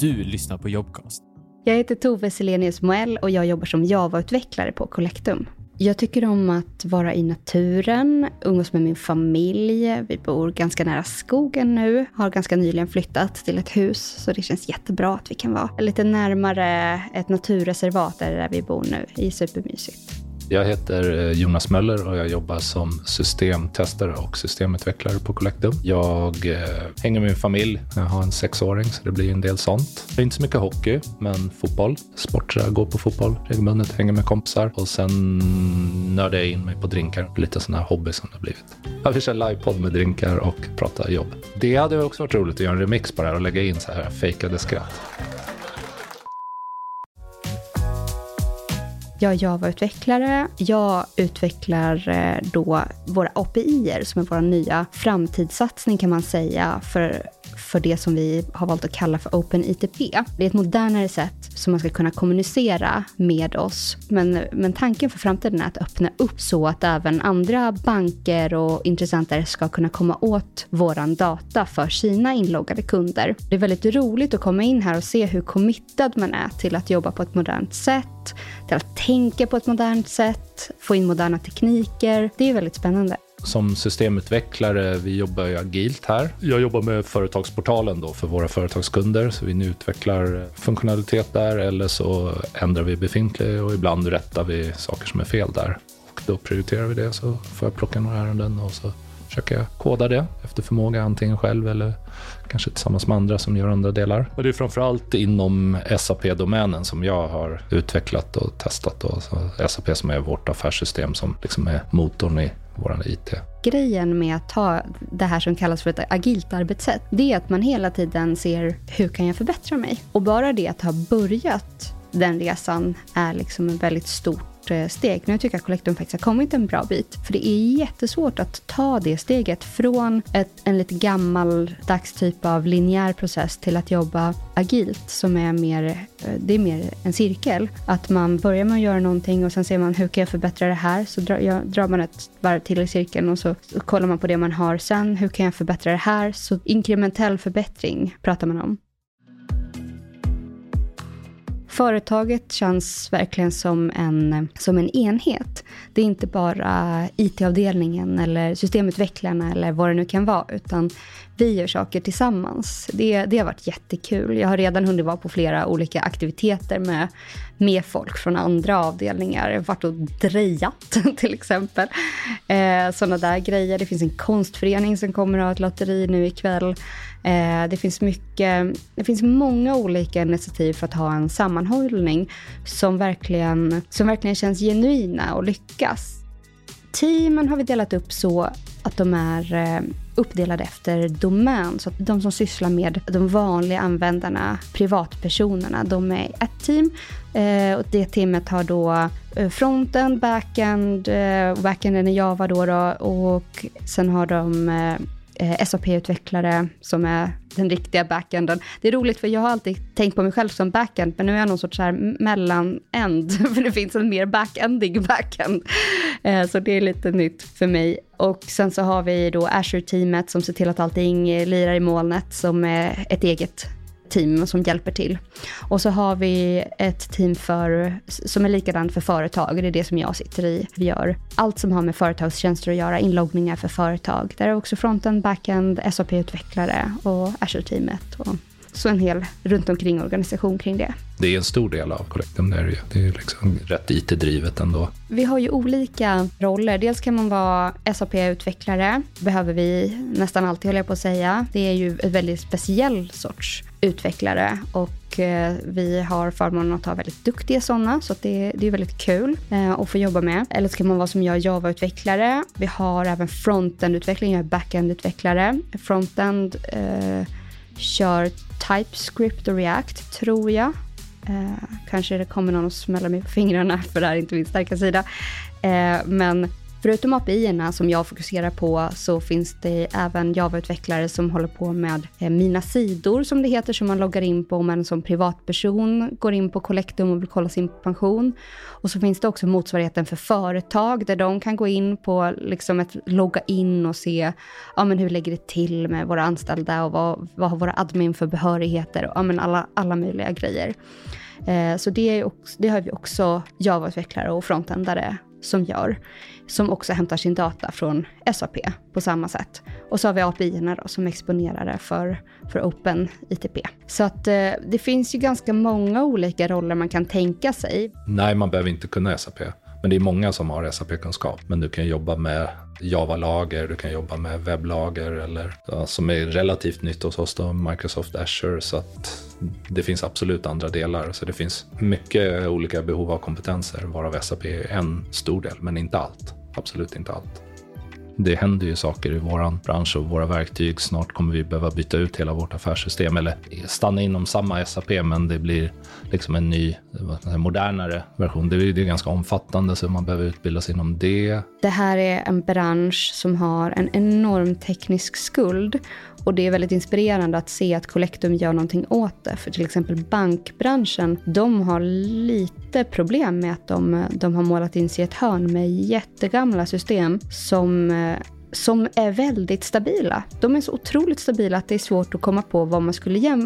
Du lyssnar på Jobcast. Jag heter Tove Selenius Moell och jag jobbar som Java-utvecklare på Collectum. Jag tycker om att vara i naturen, umgås med min familj. Vi bor ganska nära skogen nu, har ganska nyligen flyttat till ett hus, så det känns jättebra att vi kan vara lite närmare ett naturreservat där vi bor nu. Det är supermysigt. Jag heter eh, Jonas Möller och jag jobbar som systemtestare och systemutvecklare på Collectum. Jag eh, hänger med min familj. Jag har en sexåring så det blir en del sånt. Det är inte så mycket hockey, men fotboll. Sport, jag går på fotboll regelbundet, hänger med kompisar och sen nördar jag in mig på drinkar. Lite sån här hobby som det har blivit. Jag vill köra livepodd med drinkar och prata jobb. Det hade också varit roligt att göra en remix på det här och lägga in så här fejkade skratt. Jag är Java-utvecklare. Jag utvecklar eh, då våra API som är vår nya framtidssatsning kan man säga för, för det som vi har valt att kalla för Open ITP. Det är ett modernare sätt som man ska kunna kommunicera med oss. Men, men tanken för framtiden är att öppna upp så att även andra banker och intressenter ska kunna komma åt våran data för sina inloggade kunder. Det är väldigt roligt att komma in här och se hur committad man är till att jobba på ett modernt sätt till att tänka på ett modernt sätt, få in moderna tekniker. Det är väldigt spännande. Som systemutvecklare, vi jobbar ju agilt här. Jag jobbar med företagsportalen då för våra företagskunder, så vi nu utvecklar funktionalitet där eller så ändrar vi befintlig och ibland rättar vi saker som är fel där. Och då prioriterar vi det, så får jag plocka några ärenden och så försöker jag koda det efter förmåga, antingen själv eller kanske tillsammans med andra som gör andra delar. Och det är framförallt inom SAP-domänen som jag har utvecklat och testat. Då. Så SAP som är vårt affärssystem som liksom är motorn i vår IT. Grejen med att ta det här som kallas för ett agilt arbetssätt, det är att man hela tiden ser hur kan jag förbättra mig? Och bara det att ha börjat den resan är liksom en väldigt stort Eh, steg. Nu tycker jag att Collectum faktiskt har kommit en bra bit. För det är jättesvårt att ta det steget från ett, en lite gammaldags typ av linjär process till att jobba agilt som är mer, eh, det är mer en cirkel. Att man börjar med att göra någonting och sen ser man hur kan jag förbättra det här? Så drar, jag, drar man ett varv till i cirkeln och så, så kollar man på det man har sen. Hur kan jag förbättra det här? Så inkrementell förbättring pratar man om. Företaget känns verkligen som en, som en enhet. Det är inte bara IT-avdelningen eller systemutvecklarna eller vad det nu kan vara, utan vi gör saker tillsammans. Det, det har varit jättekul. Jag har redan hunnit vara på flera olika aktiviteter med, med folk från andra avdelningar. Jag har varit och drejat till exempel. Eh, Sådana där grejer. Det finns en konstförening som kommer att ha ett lotteri nu ikväll. Eh, det finns mycket, det finns många olika initiativ för att ha en sammanhållning som verkligen, som verkligen känns genuina och lyckas. Teamen har vi delat upp så att de är eh, uppdelade efter domän. Så att de som sysslar med de vanliga användarna, privatpersonerna, de är ett team. Eh, och det teamet har då eh, fronten, backend, eh, backenden är Java då, då och sen har de eh, eh, SAP-utvecklare som är den riktiga backenden. Det är roligt för jag har alltid tänkt på mig själv som backend, men nu är jag någon sorts här mellanend, för det finns en mer backendig backend. Eh, så det är lite nytt för mig. Och sen så har vi då Azure-teamet som ser till att allting lirar i molnet, som är ett eget team som hjälper till. Och så har vi ett team för, som är likadant för företag, det är det som jag sitter i. Vi gör allt som har med företagstjänster att göra, inloggningar för företag. Där är också frontend, backend, SAP-utvecklare och Azure-teamet. Och så en hel runt omkring organisation kring det. Det är en stor del av Collectum, det är det Det är liksom rätt IT-drivet ändå. Vi har ju olika roller. Dels kan man vara SAP-utvecklare, behöver vi nästan alltid, håller jag på att säga. Det är ju en väldigt speciell sorts utvecklare och eh, vi har förmånen att ha väldigt duktiga sådana, så det, det är väldigt kul eh, att få jobba med. Eller så kan man vara som jag, Java-utvecklare. Vi har även frontend-utveckling, jag är backend-utvecklare. Frontend eh, kör TypeScript och React, tror jag. Eh, kanske det kommer någon och smäller mig på fingrarna, för det här är inte min starka sida. Eh, men Förutom API-erna som jag fokuserar på så finns det även Java-utvecklare som håller på med eh, Mina sidor som det heter, som man loggar in på om man som privatperson går in på Collectum och vill kolla sin pension. Och så finns det också motsvarigheten för företag där de kan gå in på liksom ett logga in och se ja, men hur lägger det till med våra anställda och vad, vad har våra admin för behörigheter och ja, men alla, alla möjliga grejer. Eh, så det, är också, det har vi också Java-utvecklare och frontendare som gör, som också hämtar sin data från SAP på samma sätt. Och så har vi API-erna då som exponerar det för, för Open ITP. Så att eh, det finns ju ganska många olika roller man kan tänka sig. Nej, man behöver inte kunna SAP. Men det är många som har SAP-kunskap. Men du kan jobba med Java-lager, du kan jobba med webblager eller ja, som är relativt nytt hos oss då, Microsoft Azure. Så att det finns absolut andra delar. Så det finns mycket olika behov av kompetenser varav SAP är en stor del, men inte allt. Absolut inte allt det händer ju saker i vår bransch och våra verktyg. Snart kommer vi behöva byta ut hela vårt affärssystem eller stanna inom samma SAP, men det blir liksom en ny, modernare version. Det är, det är ganska omfattande, så man behöver utbildas inom det. Det här är en bransch som har en enorm teknisk skuld och det är väldigt inspirerande att se att Collectum gör någonting åt det. För till exempel bankbranschen, de har lite problem med att de, de har målat in sig i ett hörn med jättegamla system som eh, Eh, som är väldigt stabila. De är så otroligt stabila att det är svårt att komma på vad man skulle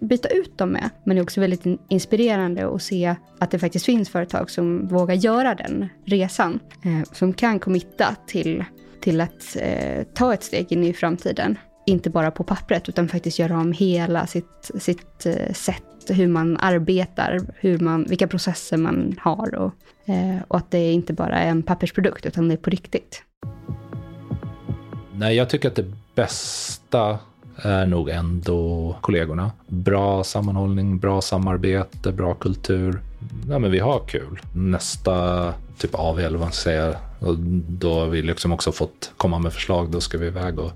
byta ut dem med. Men det är också väldigt inspirerande att se att det faktiskt finns företag som vågar göra den resan. Eh, som kan committa till, till att eh, ta ett steg in i framtiden inte bara på pappret, utan faktiskt göra om hela sitt, sitt eh, sätt, hur man arbetar, hur man, vilka processer man har och, eh, och att det inte bara är en pappersprodukt, utan det är på riktigt. Nej, jag tycker att det bästa är nog ändå kollegorna. Bra sammanhållning, bra samarbete, bra kultur. Ja, men vi har kul. Nästa typ AV eller vad man ska säga, och då har vi liksom också fått komma med förslag. Då ska vi iväg och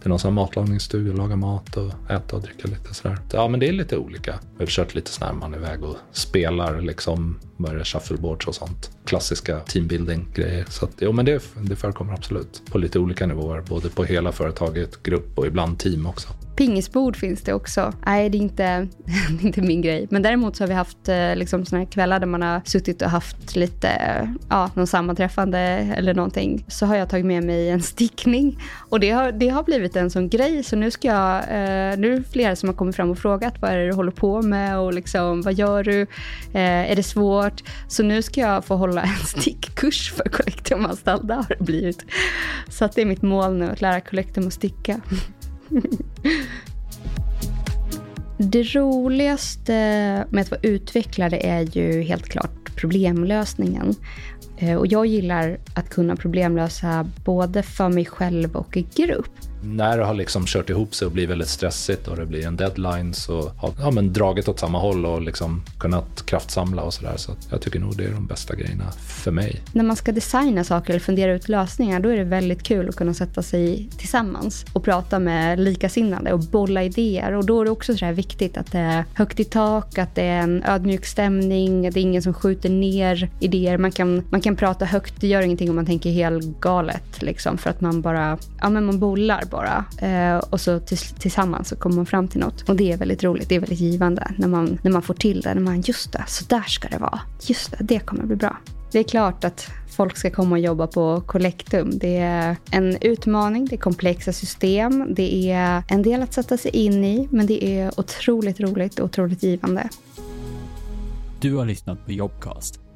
till någon sån här laga mat och äta och dricka lite sådär. Ja, men det är lite olika. Vi har kört lite sådär man är iväg och spelar liksom, börjar shuffleboards och sånt. Klassiska teambuilding-grejer. Så att, jo, men det, det förekommer absolut på lite olika nivåer, både på hela företaget, grupp och ibland team också. Pingisbord finns det också. Nej, det är inte, det är inte min grej. Men däremot så har vi haft eh, liksom, såna här kvällar där man har suttit och haft lite, eh, ja, någon sammanträffande eller någonting. Så har jag tagit med mig en stickning. Och det har, det har blivit en sån grej. Så nu ska jag, eh, nu är det flera som har kommit fram och frågat vad är det du håller på med och liksom, vad gör du? Eh, är det svårt? Så nu ska jag få hålla en stickkurs för kollektivanställda har det blivit. Så att det är mitt mål nu, att lära kollektum att sticka. Det roligaste med att vara utvecklare är ju helt klart problemlösningen. Eh, och jag gillar att kunna problemlösa både för mig själv och i grupp när det har liksom kört ihop sig och blivit väldigt stressigt och det blir en deadline så har ja, men dragit åt samma håll och liksom kunnat kraftsamla och sådär. Så jag tycker nog det är de bästa grejerna för mig. När man ska designa saker eller fundera ut lösningar då är det väldigt kul att kunna sätta sig tillsammans och prata med likasinnade och bolla idéer. Och då är det också så viktigt att det är högt i tak, att det är en ödmjuk stämning, det är ingen som skjuter ner idéer. Man kan, man kan kan prata högt, det gör ingenting om man tänker helt galet liksom för att man bara, ja men man bollar bara. Eh, och så tillsammans så kommer man fram till något. Och det är väldigt roligt, det är väldigt givande när man, när man får till det. När man, just det, så där ska det vara. Just det, det kommer bli bra. Det är klart att folk ska komma och jobba på Collectum. Det är en utmaning, det är komplexa system, det är en del att sätta sig in i, men det är otroligt roligt och otroligt givande. Du har lyssnat på Jobcast